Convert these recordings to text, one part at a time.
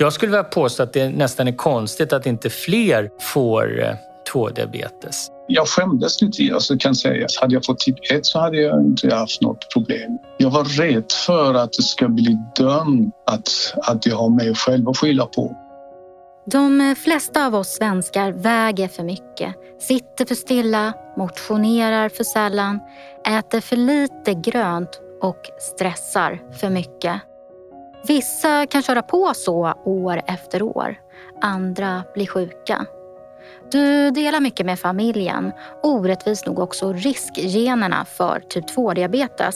Jag skulle vilja påstå att det nästan är konstigt att inte fler får eh, 2-diabetes. Jag skämdes lite, alltså kan säga. Hade jag fått typ 1 så hade jag inte haft något problem. Jag var rädd för att det ska bli dömd, att, att jag har mig själv att skylla på. De flesta av oss svenskar väger för mycket, sitter för stilla, motionerar för sällan, äter för lite grönt och stressar för mycket. Vissa kan köra på så år efter år. Andra blir sjuka. Du delar mycket med familjen, orättvist nog också riskgenerna för typ 2-diabetes.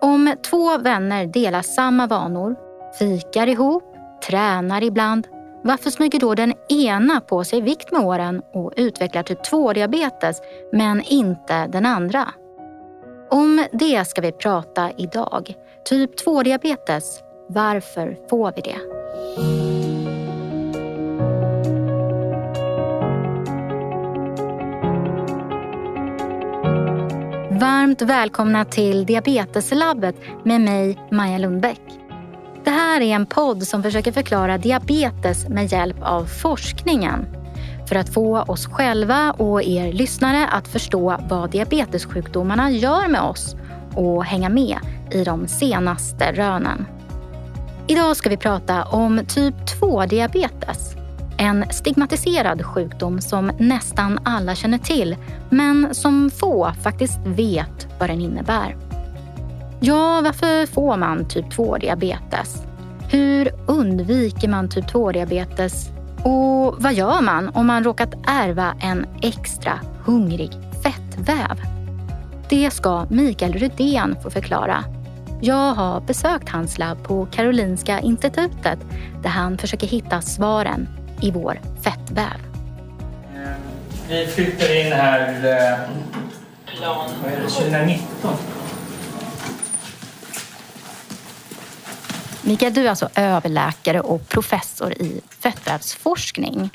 Om två vänner delar samma vanor, fikar ihop, tränar ibland, varför smyger då den ena på sig vikt med åren och utvecklar typ 2-diabetes men inte den andra? Om det ska vi prata idag. Typ 2-diabetes, varför får vi det? Varmt välkomna till Diabeteslabbet med mig, Maja Lundbäck. Det här är en podd som försöker förklara diabetes med hjälp av forskningen. För att få oss själva och er lyssnare att förstå vad diabetessjukdomarna gör med oss och hänga med i de senaste rönen. Idag ska vi prata om typ 2-diabetes. En stigmatiserad sjukdom som nästan alla känner till men som få faktiskt vet vad den innebär. Ja, varför får man typ 2-diabetes? Hur undviker man typ 2-diabetes? Och vad gör man om man råkat ärva en extra hungrig fettväv? Det ska Mikael Rydén få förklara. Jag har besökt hans labb på Karolinska institutet där han försöker hitta svaren i vår fettväv. Vi flyttar in här eh, plan, vad är det, 2019. Mikael, du är alltså överläkare och professor i fettvävsforskning.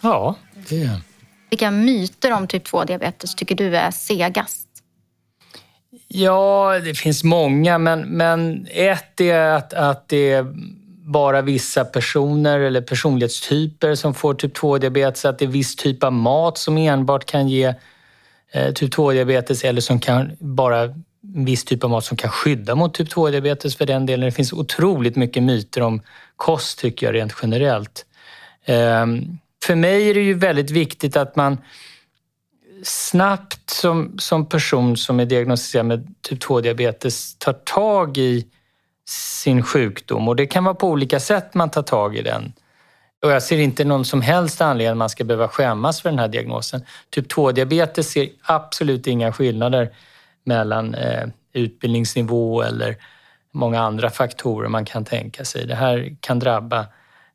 Ja, det är Vilka myter om typ 2-diabetes tycker du är segast? Ja, det finns många, men, men ett är att, att det är bara vissa personer eller personlighetstyper som får typ 2-diabetes, att det är viss typ av mat som enbart kan ge eh, typ 2-diabetes eller som kan bara en viss typ av mat som kan skydda mot typ 2-diabetes för den delen. Det finns otroligt mycket myter om kost tycker jag rent generellt. Eh, för mig är det ju väldigt viktigt att man snabbt som, som person som är diagnostiserad med typ 2-diabetes tar tag i sin sjukdom och det kan vara på olika sätt man tar tag i den. Och jag ser inte någon som helst anledning att man ska behöva skämmas för den här diagnosen. Typ 2-diabetes ser absolut inga skillnader mellan eh, utbildningsnivå eller många andra faktorer man kan tänka sig. Det här kan drabba,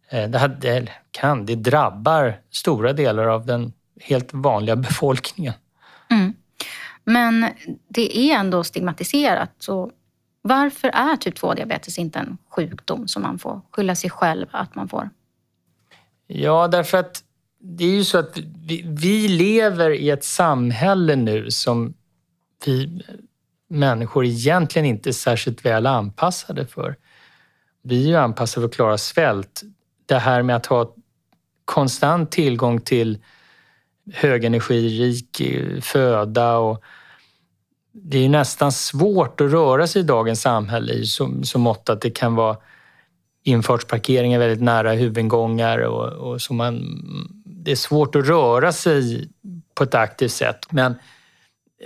eh, det, här, det kan, det drabbar stora delar av den helt vanliga befolkningen. Mm. Men det är ändå stigmatiserat. Så varför är typ 2-diabetes inte en sjukdom som man får skylla sig själv att man får? Ja, därför att det är ju så att vi, vi lever i ett samhälle nu som vi människor egentligen inte är särskilt väl anpassade för. Vi är ju anpassade för att klara svält. Det här med att ha konstant tillgång till högenergirik föda och det är nästan svårt att röra sig i dagens samhälle i så, så mått att det kan vara infartsparkeringar väldigt nära huvudingångar och, och så man, det är svårt att röra sig på ett aktivt sätt. Men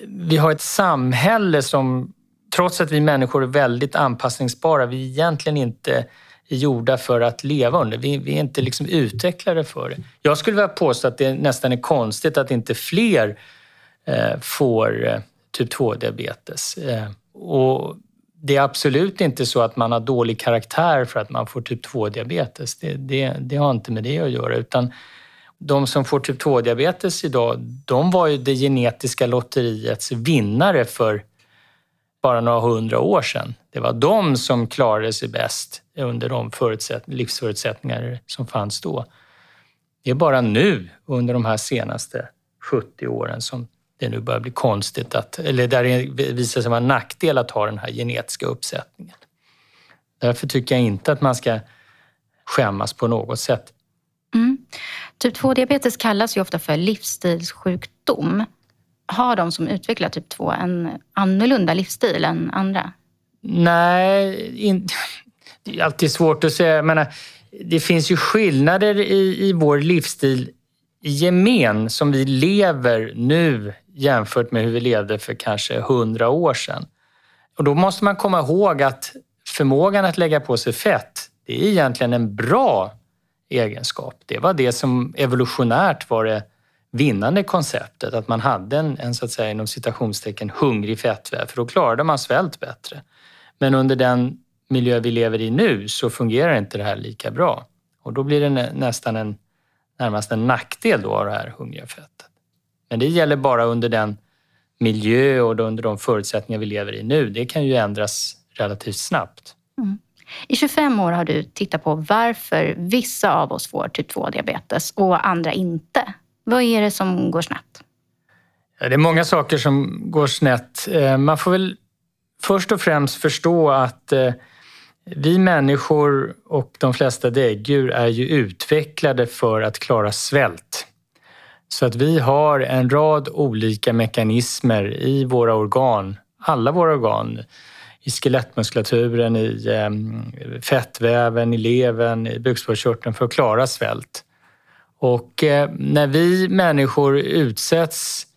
vi har ett samhälle som, trots att vi människor är väldigt anpassningsbara, vi är egentligen inte är gjorda för att leva under. Vi, vi är inte liksom utvecklade för det. Jag skulle vilja påstå att det nästan är konstigt att inte fler eh, får eh, typ 2-diabetes. Eh, och det är absolut inte så att man har dålig karaktär för att man får typ 2-diabetes. Det, det, det, har inte med det att göra. Utan de som får typ 2-diabetes idag, de var ju det genetiska lotteriets vinnare för bara några hundra år sedan. Det var de som klarade sig bäst under de livsförutsättningar som fanns då. Det är bara nu, under de här senaste 70 åren, som det nu börjar bli konstigt att, eller där det visar sig vara en nackdel att ha den här genetiska uppsättningen. Därför tycker jag inte att man ska skämmas på något sätt. Mm. Typ 2-diabetes kallas ju ofta för livsstilssjukdom. Har de som utvecklar typ 2 en annorlunda livsstil än andra? Nej, in, det är alltid svårt att säga. Jag menar, det finns ju skillnader i, i vår livsstil i gemen som vi lever nu jämfört med hur vi levde för kanske hundra år sedan. Och då måste man komma ihåg att förmågan att lägga på sig fett, det är egentligen en bra egenskap. Det var det som evolutionärt var det vinnande konceptet, att man hade en, en så att säga inom citationstecken hungrig fettväv, för då klarade man svält bättre. Men under den miljö vi lever i nu så fungerar inte det här lika bra. Och då blir det nästan en, närmast en nackdel då av det här hungriga fettet. Men det gäller bara under den miljö och under de förutsättningar vi lever i nu. Det kan ju ändras relativt snabbt. Mm. I 25 år har du tittat på varför vissa av oss får typ 2-diabetes och andra inte. Vad är det som går snett? Det är många saker som går snett. Eh, man får väl först och främst förstå att eh, vi människor och de flesta däggdjur är ju utvecklade för att klara svält. Så att vi har en rad olika mekanismer i våra organ, alla våra organ, i skelettmuskulaturen, i ehm, fettväven, i levern, i bukspottkörteln för att klara svält. Och eh, när vi människor utsätts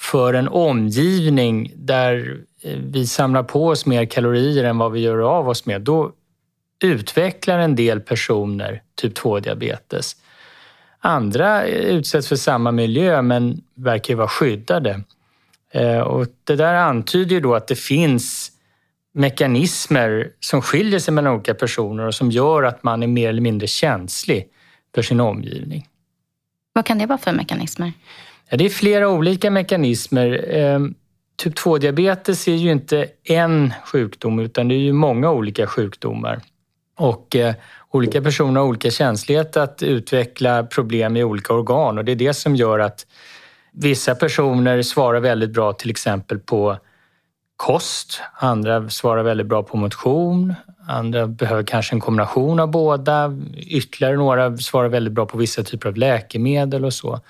för en omgivning där vi samlar på oss mer kalorier än vad vi gör av oss med, då utvecklar en del personer typ 2-diabetes. Andra utsätts för samma miljö men verkar vara skyddade. Eh, och det där antyder ju då att det finns mekanismer som skiljer sig mellan olika personer och som gör att man är mer eller mindre känslig för sin omgivning. Vad kan det vara för mekanismer? Ja, det är flera olika mekanismer. Typ 2-diabetes är ju inte en sjukdom utan det är ju många olika sjukdomar. Och eh, olika personer har olika känslighet att utveckla problem i olika organ. Och det är det som gör att vissa personer svarar väldigt bra till exempel på kost, andra svarar väldigt bra på motion, andra behöver kanske en kombination av båda, ytterligare några svarar väldigt bra på vissa typer av läkemedel och så.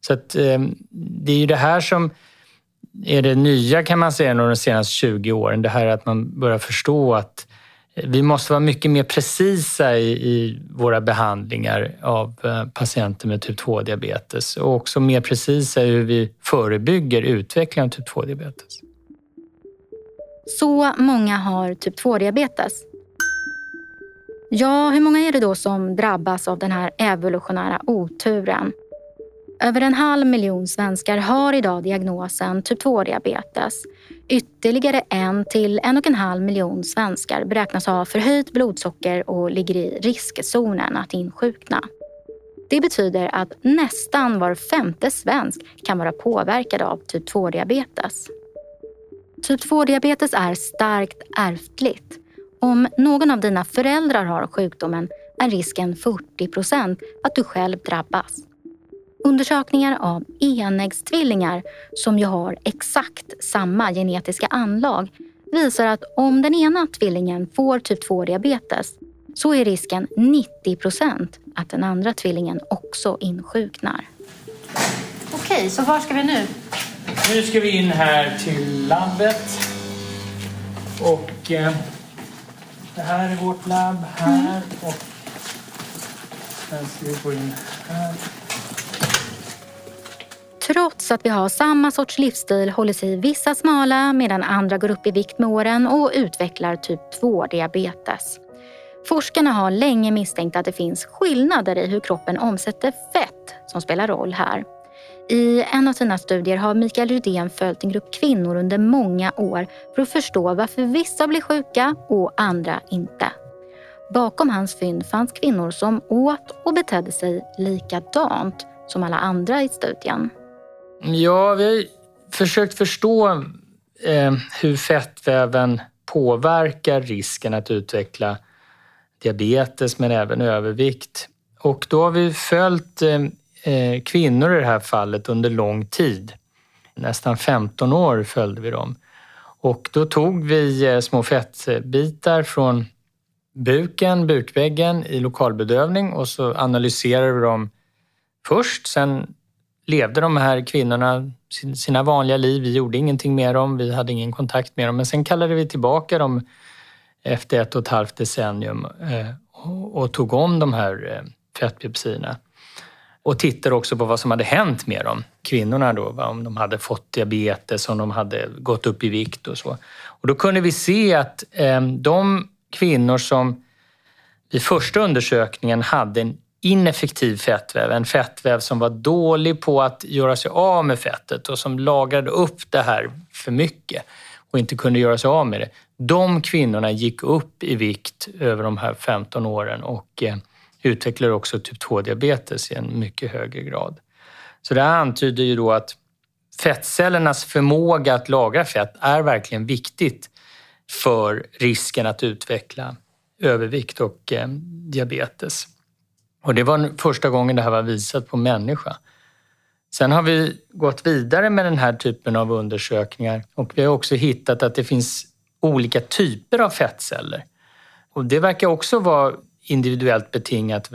Så att, eh, det är ju det här som är det nya kan man säga de senaste 20 åren. Det här att man börjar förstå att eh, vi måste vara mycket mer precisa i, i våra behandlingar av eh, patienter med typ 2-diabetes och också mer precisa i hur vi förebygger utveckling av typ 2-diabetes. Så många har typ 2-diabetes. Ja, hur många är det då som drabbas av den här evolutionära oturen? Över en halv miljon svenskar har idag diagnosen typ 2-diabetes. Ytterligare en till en och en halv miljon svenskar beräknas ha förhöjt blodsocker och ligger i riskzonen att insjukna. Det betyder att nästan var femte svensk kan vara påverkad av typ 2-diabetes. Typ 2-diabetes är starkt ärftligt. Om någon av dina föräldrar har sjukdomen är risken 40 procent att du själv drabbas. Undersökningar av enäggstvillingar som ju har exakt samma genetiska anlag visar att om den ena tvillingen får typ 2-diabetes så är risken 90 procent att den andra tvillingen också insjuknar. Okej, så var ska vi nu? Nu ska vi in här till labbet. Och eh, det här är vårt labb här. Mm. Och sen ska vi gå in här. Trots att vi har samma sorts livsstil håller sig vissa smala medan andra går upp i vikt med åren och utvecklar typ 2-diabetes. Forskarna har länge misstänkt att det finns skillnader i hur kroppen omsätter fett som spelar roll här. I en av sina studier har Mikael Rydén följt en grupp kvinnor under många år för att förstå varför vissa blir sjuka och andra inte. Bakom hans fynd fanns kvinnor som åt och betedde sig likadant som alla andra i studien. Ja, vi har försökt förstå eh, hur fettväven påverkar risken att utveckla diabetes men även övervikt. Och då har vi följt eh, eh kvinnor i det här fallet under lång tid. Nästan 15 år följde vi dem. Och då tog vi eh, små fettbitar från buken, bukväggen i lokalbedövning och så analyserade vi dem först. Sen levde de här kvinnorna sina vanliga liv. Vi gjorde ingenting med dem, vi hade ingen kontakt med dem. Men sen kallade vi tillbaka dem efter ett och ett halvt decennium eh, och tog om de här eh, fettbiopsierna. Och tittade också på vad som hade hänt med dem, kvinnorna då, om de hade fått diabetes, om de hade gått upp i vikt och så. Och då kunde vi se att eh, de kvinnor som vid första undersökningen hade en ineffektiv fettväv, en fettväv som var dålig på att göra sig av med fettet och som lagrade upp det här för mycket och inte kunde göra sig av med det. De kvinnorna gick upp i vikt över de här 15 åren och eh, utvecklade också typ 2-diabetes i en mycket högre grad. Så det här antyder ju då att fettcellernas förmåga att lagra fett är verkligen viktigt för risken att utveckla övervikt och eh, diabetes. Och det var första gången det här var visat på människa. Sen har vi gått vidare med den här typen av undersökningar och vi har också hittat att det finns olika typer av fettceller. Och det verkar också vara individuellt betingat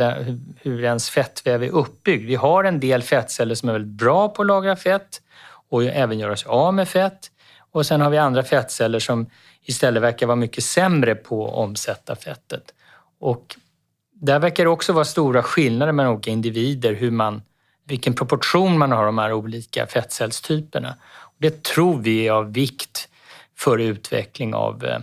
hur ens fettväv är uppbyggd. Vi har en del fettceller som är väldigt bra på att lagra fett och även göra sig av med fett. Och sen har vi andra fettceller som istället verkar vara mycket sämre på att omsätta fettet. Och där verkar det också vara stora skillnader mellan olika individer, hur man, vilken proportion man har de här olika fettcellstyperna. Det tror vi är av vikt för utveckling av eh,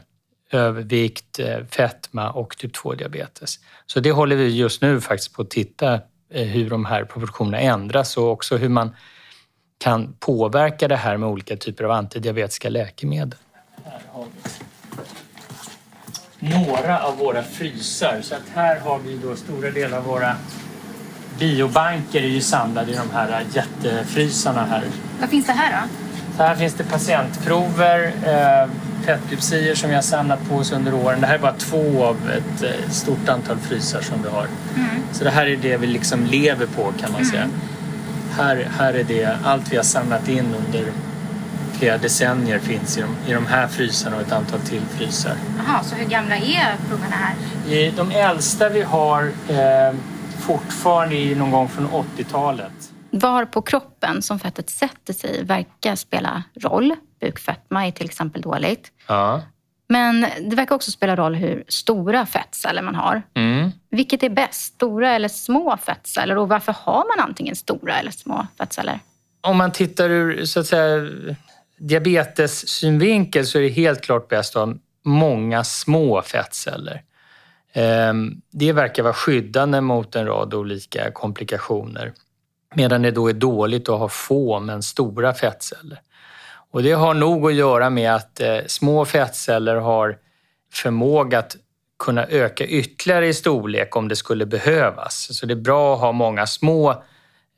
övervikt, eh, fetma och typ 2-diabetes. Så det håller vi just nu faktiskt på att titta eh, hur de här proportionerna ändras och också hur man kan påverka det här med olika typer av antidiabetiska läkemedel. Här har vi några av våra frysar. Så att här har vi då stora delar av våra biobanker är ju samlade i de här jättefrysarna här. Vad finns det här då? Så här finns det patientprover, eh, som vi har samlat på oss under åren. Det här är bara två av ett eh, stort antal frysar som vi har. Mm. Så det här är det vi liksom lever på kan man mm. säga. Här, här är det allt vi har samlat in under flera decennier finns i de, i de här frysarna och ett antal till frysar. Jaha, så hur gamla är proverna här? De äldsta vi har eh, fortfarande är någon gång från 80-talet. Var på kroppen som fettet sätter sig verkar spela roll. Bukfetma är till exempel dåligt. Ja. Men det verkar också spela roll hur stora fettceller man har. Mm. Vilket är bäst, stora eller små fettceller? Och varför har man antingen stora eller små fettceller? Om man tittar ur så att säga, diabetessynvinkel så är det helt klart bäst att ha många små fettceller. Ehm, det verkar vara skyddande mot en rad olika komplikationer. Medan det då är dåligt att ha få men stora fettceller. Och det har nog att göra med att eh, små fettceller har förmåga att kunna öka ytterligare i storlek om det skulle behövas. Så det är bra att ha många små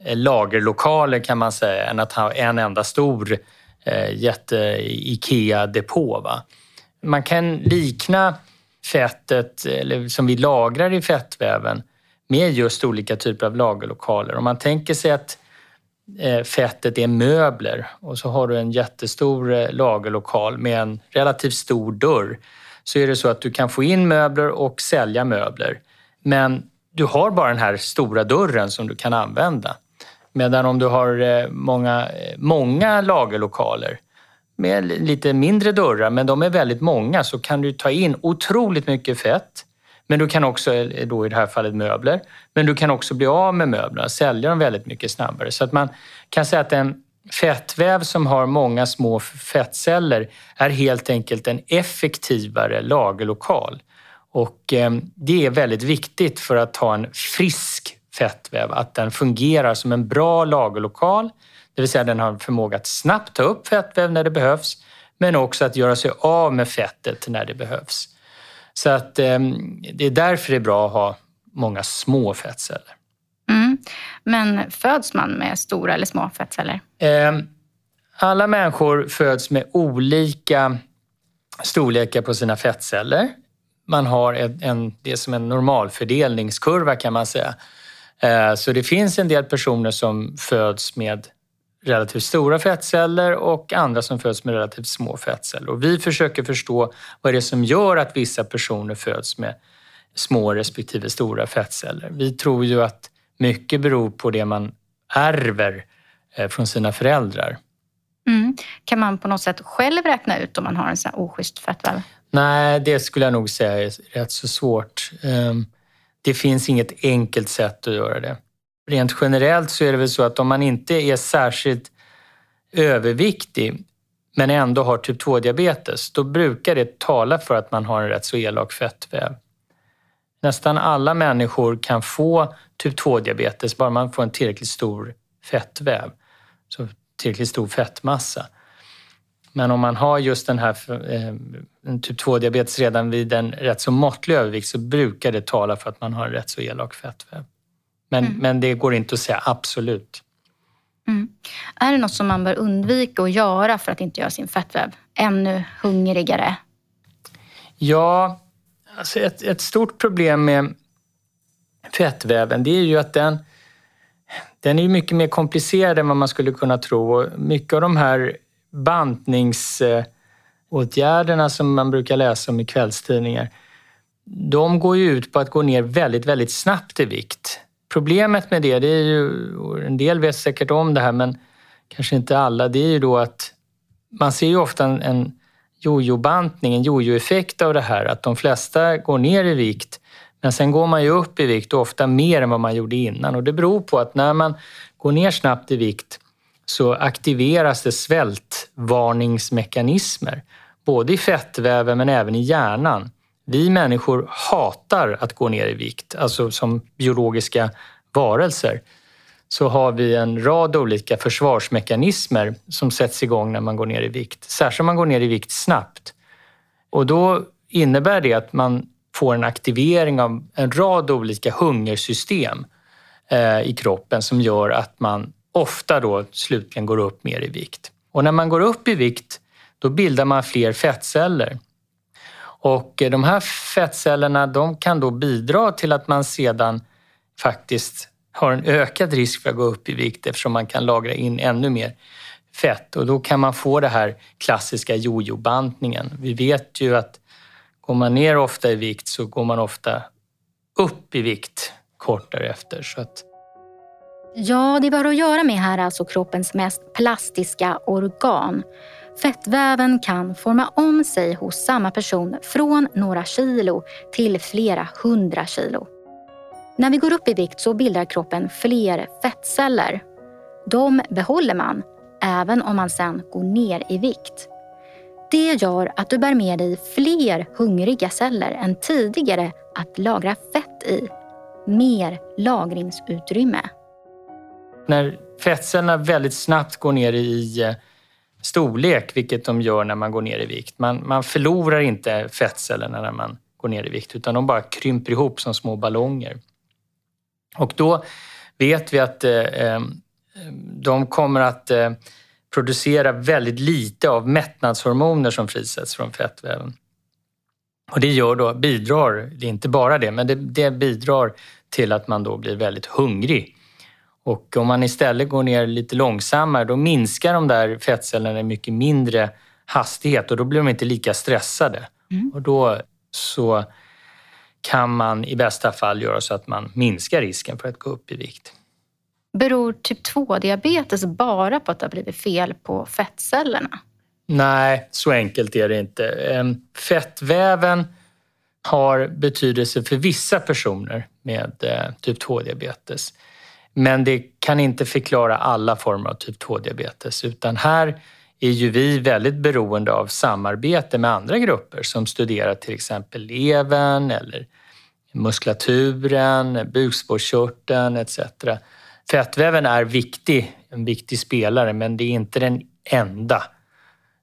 eh, lagerlokaler kan man säga än att ha en enda stor eh, jätte-IKEA-depå. Man kan likna fettet eller som vi lagrar i fettväven med just olika typer av lagerlokaler. Om man tänker sig att eh, fettet är möbler och så har du en jättestor eh, lagerlokal med en relativt stor dörr så är det så att du kan få in möbler och sälja möbler. Men du har bara den här stora dörren som du kan använda. Medan om du har eh, många, eh, många lagerlokaler med lite mindre dörrar, men de är väldigt många, så kan du ta in otroligt mycket fett men du kan också, eh, då i det här fallet möbler, men du kan också bli av med möblerna, sälja dem väldigt mycket snabbare. Så att man kan säga att en fettväv som har många små fettceller är helt enkelt en effektivare lagerlokal. Och eh, det är väldigt viktigt för att ha en frisk fettväv, att den fungerar som en bra lagerlokal. Det vill säga den har förmåga att snabbt ta upp fettväv när det behövs, men också att göra sig av med fettet när det behövs. Så att eh, det är därför det är bra att ha många små fettceller. Mm. Men föds man med stora eller små fettceller? Eh, alla människor föds med olika storlekar på sina fettceller. Man har en, en, det som en normalfördelningskurva kan man säga. Eh, så det finns en del personer som föds med relativt stora fettceller och andra som föds med relativt små fettceller. Och vi försöker förstå vad det är som gör att vissa personer föds med små respektive stora fettceller. Vi tror ju att mycket beror på det man ärver eh, från sina föräldrar. Mm. Kan man på något sätt själv räkna ut om man har en sån här oschysst fettväv? Nej, det skulle jag nog säga är rätt så svårt. Det finns inget enkelt sätt att göra det. Rent generellt så är det väl så att om man inte är särskilt överviktig men ändå har typ 2-diabetes, då brukar det tala för att man har en rätt så elak fettväv. Nästan alla människor kan få typ 2-diabetes bara man får en tillräckligt stor fettväv, så tillräckligt stor fettmassa. Men om man har just den här eh, typ 2-diabetes redan vid en rätt så måttlig övervikt så brukar det tala för att man har en rätt så elak fettväv. Men, mm. men det går inte att säga absolut. Mm. Är det något som man bör undvika att göra för att inte göra sin fettväv ännu hungrigare? Ja, alltså ett, ett stort problem med fettväven det är ju att den, den är mycket mer komplicerad än vad man skulle kunna tro. Och mycket av de här bantningsåtgärderna som man brukar läsa om i kvällstidningar, de går ju ut på att gå ner väldigt, väldigt snabbt i vikt. Problemet med det, det är ju, en del vet säkert om det här men kanske inte alla, det är ju då att man ser ju ofta en, en jojo-bantning, en jojo-effekt av det här, att de flesta går ner i vikt men sen går man ju upp i vikt och ofta mer än vad man gjorde innan och det beror på att när man går ner snabbt i vikt så aktiveras det svältvarningsmekanismer, både i fettväven men även i hjärnan. Vi människor hatar att gå ner i vikt, alltså som biologiska varelser så har vi en rad olika försvarsmekanismer som sätts igång när man går ner i vikt. Särskilt om man går ner i vikt snabbt. Och då innebär det att man får en aktivering av en rad olika hungersystem eh, i kroppen som gör att man ofta då slutligen går upp mer i vikt. Och när man går upp i vikt då bildar man fler fettceller. Och eh, de här fettcellerna de kan då bidra till att man sedan faktiskt har en ökad risk för att gå upp i vikt eftersom man kan lagra in ännu mer fett och då kan man få det här klassiska jojo-bantningen. Vi vet ju att går man ner ofta i vikt så går man ofta upp i vikt kort därefter. Så att... Ja, det vi har att göra med här är alltså kroppens mest plastiska organ. Fettväven kan forma om sig hos samma person från några kilo till flera hundra kilo. När vi går upp i vikt så bildar kroppen fler fettceller. De behåller man även om man sen går ner i vikt. Det gör att du bär med dig fler hungriga celler än tidigare att lagra fett i. Mer lagringsutrymme. När fettcellerna väldigt snabbt går ner i eh, storlek, vilket de gör när man går ner i vikt. Man, man förlorar inte fettcellerna när man går ner i vikt utan de bara krymper ihop som små ballonger. Och då vet vi att eh, eh, de kommer att eh, producera väldigt lite av mättnadshormoner som frisätts från fettväven. Och det gör då, bidrar, det är inte bara det, men det, det bidrar till att man då blir väldigt hungrig. Och om man istället går ner lite långsammare då minskar de där fettcellerna i mycket mindre hastighet och då blir de inte lika stressade. Mm. Och då så kan man i bästa fall göra så att man minskar risken för att gå upp i vikt. Beror typ 2-diabetes bara på att det har blivit fel på fettcellerna? Nej, så enkelt är det inte. Fettväven har betydelse för vissa personer med eh, typ 2-diabetes. Men det kan inte förklara alla former av typ 2-diabetes utan här är ju vi väldigt beroende av samarbete med andra grupper som studerar till exempel levern eller muskulaturen, bukspottkörteln etc. Fettväven är viktig, en viktig spelare, men det är inte den enda.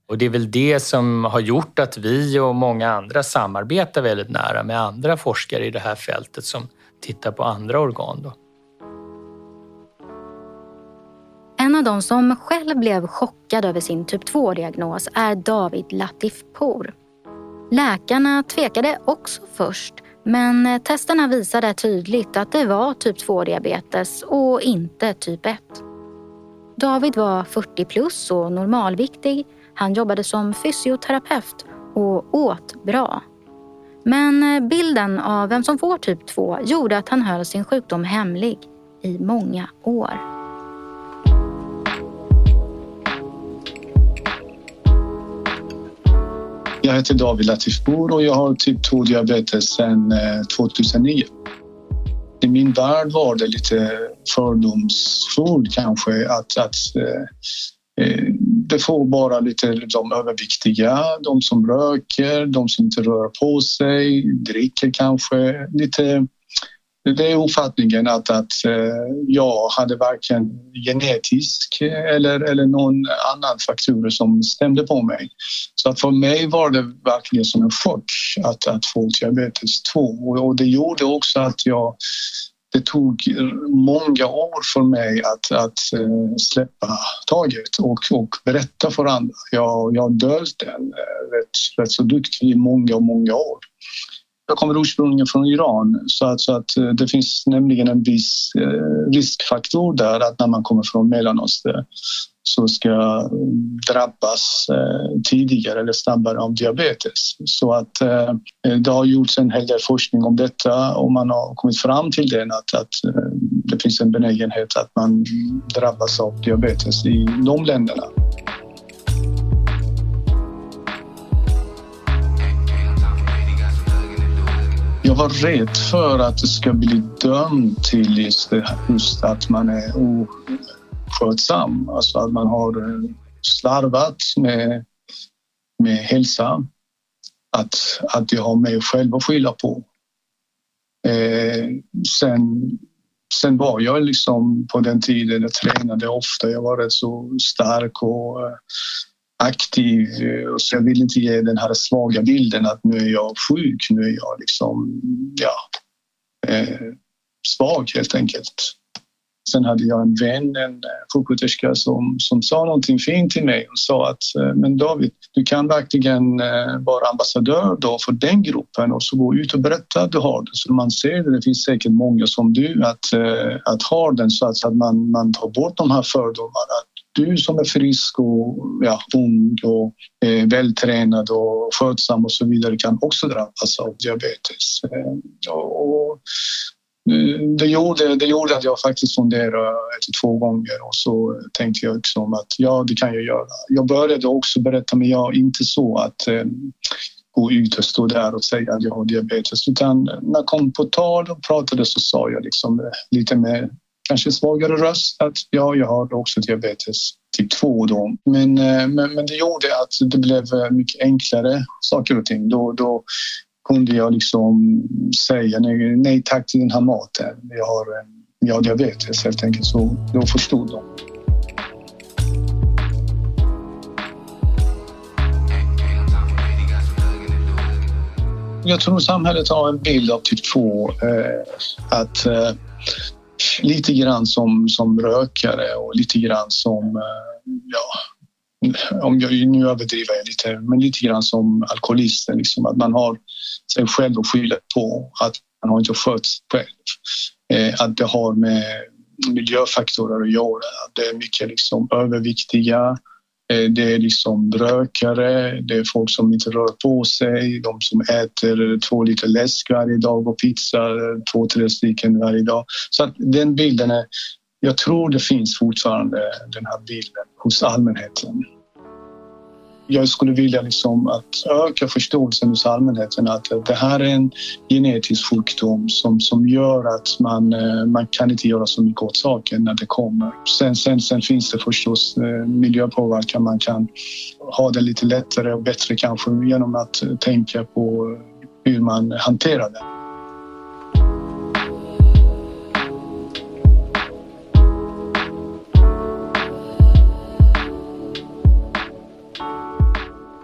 Och det är väl det som har gjort att vi och många andra samarbetar väldigt nära med andra forskare i det här fältet som tittar på andra organ. Då. En av de som själv blev chockad över sin typ 2-diagnos är David Latifpour. Läkarna tvekade också först men testerna visade tydligt att det var typ 2-diabetes och inte typ 1. David var 40 plus och normalviktig. Han jobbade som fysioterapeut och åt bra. Men bilden av vem som får typ 2 gjorde att han höll sin sjukdom hemlig i många år. Jag heter David Latifpour och jag har typ 2-diabetes sedan eh, 2009. I min värld var det lite fördomsfullt kanske att, att eh, eh, det får bara lite de överviktiga, de som röker, de som inte rör på sig, dricker kanske. Lite det är uppfattningen att, att eh, jag hade varken genetisk eh, eller, eller någon annan faktor som stämde på mig. Så att för mig var det verkligen som en chock att, att få diabetes 2 och det gjorde också att jag det tog många år för mig att, att eh, släppa taget och, och berätta för andra. Jag, jag dölt den rätt, rätt så duktigt i många, många år. Jag kommer ursprungligen från Iran så att, så att eh, det finns nämligen en viss eh, riskfaktor där att när man kommer från Mellanöstern så ska drabbas eh, tidigare eller snabbare av diabetes. Så att eh, det har gjorts en hel del forskning om detta och man har kommit fram till den att, att eh, det finns en benägenhet att man drabbas av diabetes i de länderna. Jag var rädd för att jag ska bli dömd till just, det, just att man är oskötsam, alltså att man har eh, slarvat med, med hälsa. Att, att jag har mig själv att skylla på. Eh, sen, sen var jag liksom på den tiden, jag tränade ofta, jag var rätt så stark och eh, aktiv. Eh, så jag vill inte ge den här svaga bilden att nu är jag sjuk, nu är jag liksom, ja, eh, svag helt enkelt. Sen hade jag en vän, en eh, sjuksköterska som, som sa någonting fint till mig och sa att eh, men David, du kan verkligen vara ambassadör då för den gruppen och så gå ut och berätta att du har det så man ser det. Det finns säkert många som du att, att ha den så att, man, man tar bort de här fördomarna du som är frisk och ja, ung och eh, vältränad och skötsam och så vidare kan också drabbas av diabetes. Eh, och, eh, det gjorde, det gjorde att jag faktiskt funderade ett, två gånger och så tänkte jag liksom att ja, det kan jag göra. Jag började också berätta, men jag inte så att eh, gå ut och stå där och säga att jag har diabetes utan när jag kom på tal och pratade så sa jag liksom eh, lite med kanske svagare röst att ja, jag har också diabetes typ 2 då. Men, eh, men, men det gjorde att det blev eh, mycket enklare saker och ting. Då, då kunde jag liksom säga nej, nej tack till den här maten. Jag har, eh, jag har diabetes helt enkelt. Så då förstod de. Jag tror samhället har en bild av typ 2. Eh, att eh, lite grann som, som rökare och lite grann som, eh, ja, om jag, nu överdriver jag lite, men lite grann som alkoholisten. Liksom, att man har sig själv att skylla på, att man har inte skött sig själv. Eh, att det har med miljöfaktorer att göra. Det är mycket liksom överviktiga, Eh, Eh, det är liksom rökare, det är folk som inte rör på sig, de som äter två liter läsk varje dag och pizza eh, två, tre stycken varje dag. Så att den bilden är, jag tror det finns fortfarande den här bilden hos allmänheten jag skulle vilja liksom att öka förståelsen hos allmänheten att det här är en genetisk sjukdom som, som gör att man, eh, man kan inte göra så mycket åt saken när det kommer. Sen, sen, sen finns det förstås eh, miljöpåverkan. Man kan ha det lite lättare och bättre kanske genom att tänka på hur man hanterar det.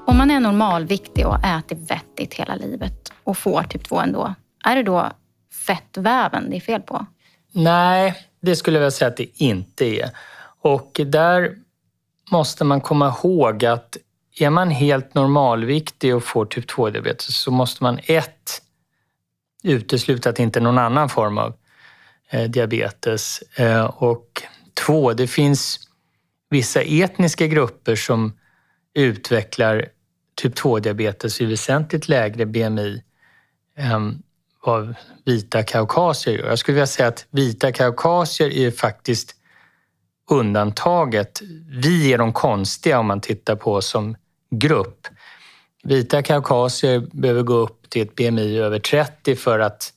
Om man är normalviktig och äter vettigt hela livet och får typ 2 ändå, är det då fettväven det är fel på? Nej, det skulle jag säga att det inte är. Och där måste man komma ihåg att är man helt normalviktig och får typ 2-diabetes så måste man ett utesluta att det inte är någon annan form av eh, diabetes. Eh, och två, det finns vissa etniska grupper som utvecklar typ 2-diabetes är väsentligt lägre BMI än ehm, vad vita kaukasier gör. Jag skulle vilja säga att vita kaukasier är faktiskt undantaget. Vi är de konstiga om man tittar på oss som grupp. Vita kaukasier behöver gå upp till ett BMI över 30 för att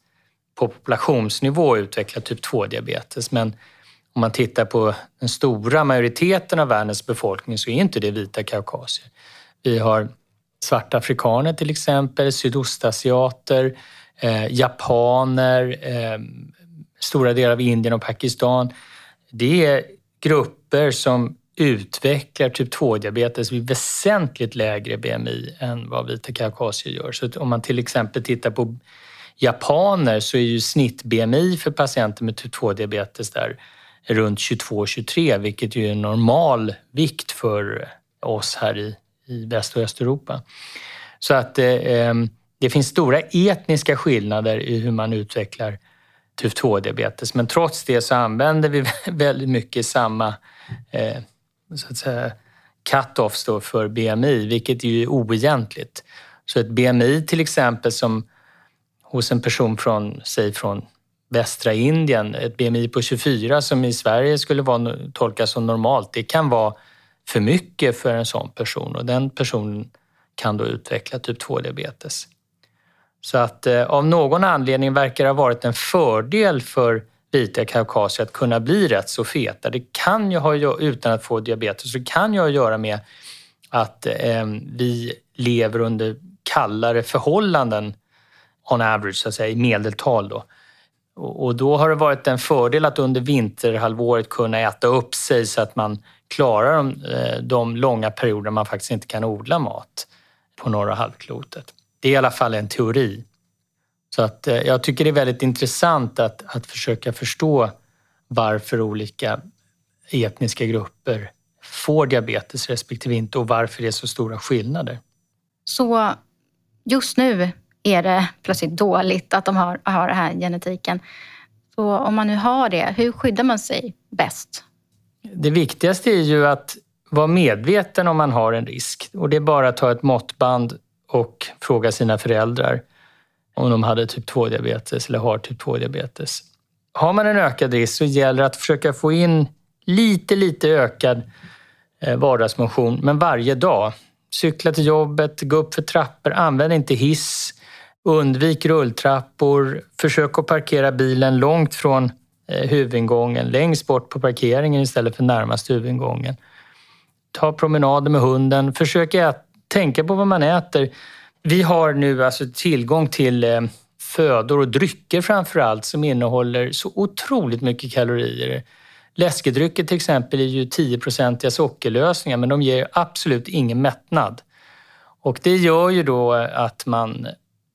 på populationsnivå utveckla typ 2-diabetes. Men om man tittar på den stora majoriteten av världens befolkning så är inte det vita kaukasier. Vi har svarta afrikaner till exempel, sydostasiater, eh, japaner, eh, stora delar av Indien och Pakistan. Det är grupper som utvecklar typ 2-diabetes vid väsentligt lägre BMI än vad vita kaukasier gör. Så om man till exempel tittar på japaner så är ju snitt-BMI för patienter med typ 2-diabetes där runt 22-23, vilket ju är normal vikt för oss här i, i Väst och Östeuropa. Så att eh, ehm, det finns stora etniska skillnader i hur man utvecklar typ 2-diabetes. Men trots det så använder vi väldigt mycket samma eh, så att säga, cut-offs då för BMI, vilket är ju oegentligt. Så ett BMI till exempel som hos en person från, säg från västra Indien, ett BMI på 24 som i Sverige skulle vara, tolkas som normalt, det kan vara för mycket för en sån person och den personen kan då utveckla typ 2-diabetes. Så att eh, av någon anledning verkar det ha varit en fördel för vita kaukasier att kunna bli rätt så feta. Det kan ju ha, utan att få diabetes, så kan ju ha att göra med att eh, vi lever under kallare förhållanden on average, så att säga, i medeltal. Då. Och då har det varit en fördel att under vinterhalvåret kunna äta upp sig så att man klarar de, eh, de långa perioder man faktiskt inte kan odla mat på norra halvklotet. Det är i alla fall en teori. Så att eh, jag tycker det är väldigt intressant att, att försöka förstå varför olika etniska grupper får diabetes respektive inte och varför det är så stora skillnader. Så just nu är det plötsligt dåligt att de har, har den här genetiken. Så om man nu har det, hur skyddar man sig bäst? Det viktigaste är ju att vara medveten om man har en risk. Och det är bara att ta ett måttband och fråga sina föräldrar om de hade typ 2-diabetes eller har typ 2-diabetes. Har man en ökad risk så gäller det att försöka få in lite, lite ökad eh, vardagsmotion, men varje dag. Cykla till jobbet, gå upp för trappor, använd inte hiss, undvik rulltrappor, försök att parkera bilen långt från Eh, huvudingången, längst bort på parkeringen istället för närmast huvudingången. Ta promenader med hunden, försök att tänka på vad man äter. Vi har nu alltså tillgång till eh, födor och drycker framför allt som innehåller så otroligt mycket kalorier. Läskedrycker till exempel är ju 10-procentiga sockerlösningar men de ger absolut ingen mättnad. Och det gör ju då att man...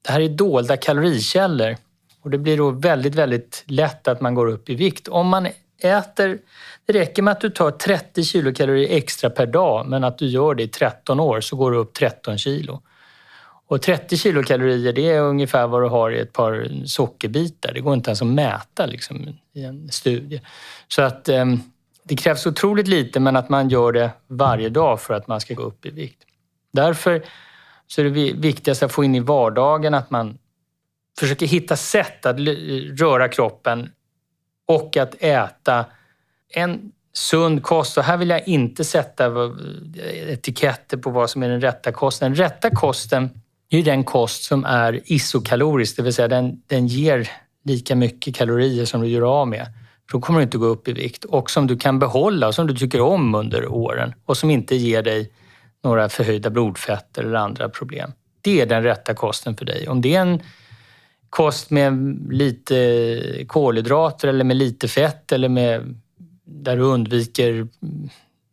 Det här är dolda kalorikällor och det blir då väldigt, väldigt lätt att man går upp i vikt. Om man äter... Det räcker med att du tar 30 kilokalorier extra per dag men att du gör det i 13 år så går du upp 13 kilo. Och 30 kilokalorier det är ungefär vad du har i ett par sockerbitar. Det går inte ens att mäta liksom, i en studie. Så att eh, det krävs otroligt lite men att man gör det varje dag för att man ska gå upp i vikt. Därför så är det viktigast att få in i vardagen att man försöker hitta sätt att röra kroppen och att äta en sund kost. Och här vill jag inte sätta etiketter på vad som är den rätta kosten. Den rätta kosten är den kost som är isokalorisk, det vill säga den, den ger lika mycket kalorier som du gör av med. För då kommer du inte gå upp i vikt. Och som du kan behålla som du tycker om under åren och som inte ger dig några förhöjda blodfetter eller andra problem. Det är den rätta kosten för dig. Om det är en kost med lite kolhydrater eller med lite fett eller med, där du undviker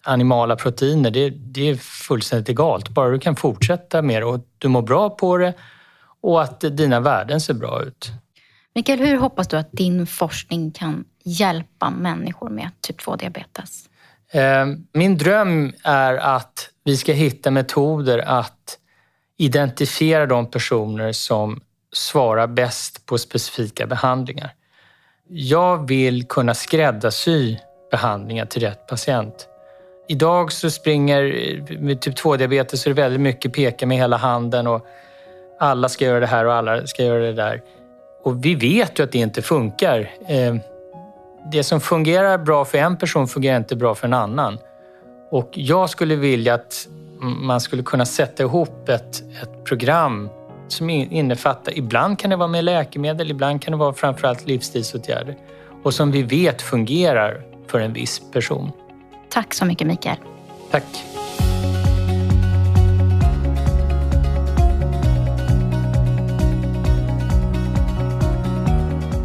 animala proteiner, det, det är fullständigt egalt. Bara du kan fortsätta med det och du mår bra på det och att dina värden ser bra ut. Mikael, hur hoppas du att din forskning kan hjälpa människor med typ 2-diabetes? Eh, min dröm är att vi ska hitta metoder att identifiera de personer som svarar bäst på specifika behandlingar. Jag vill kunna skräddarsy behandlingar till rätt patient. Idag så springer, med typ 2-diabetes, så är det väldigt mycket peka med hela handen och alla ska göra det här och alla ska göra det där. Och vi vet ju att det inte funkar. Eh, det som fungerar bra för en person fungerar inte bra för en annan. Och jag skulle vilja att man skulle kunna sätta ihop ett, ett program som innefattar, ibland kan det vara med läkemedel, ibland kan det vara framförallt livsstilsåtgärder och som vi vet fungerar för en viss person. Tack så mycket Mikael. Tack.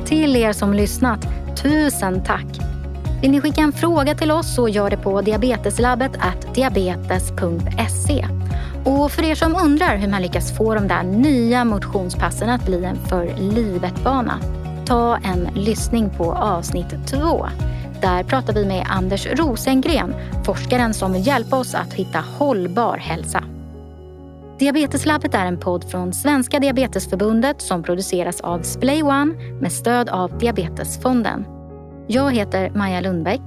Till er som lyssnat, tusen tack. Vill ni skicka en fråga till oss så gör det på diabeteslabbet diabetes.se. Och för er som undrar hur man lyckas få de där nya motionspassen att bli en för livet-vana, ta en lyssning på avsnitt två. Där pratar vi med Anders Rosengren, forskaren som vill hjälpa oss att hitta hållbar hälsa. Diabeteslabbet är en podd från Svenska Diabetesförbundet som produceras av Splay One med stöd av Diabetesfonden. Jag heter Maja Lundbäck.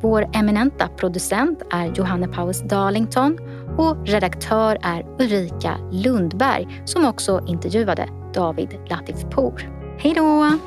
Vår eminenta producent är Johanne Paus Darlington och redaktör är Ulrika Lundberg som också intervjuade David Latifpour. Hej då!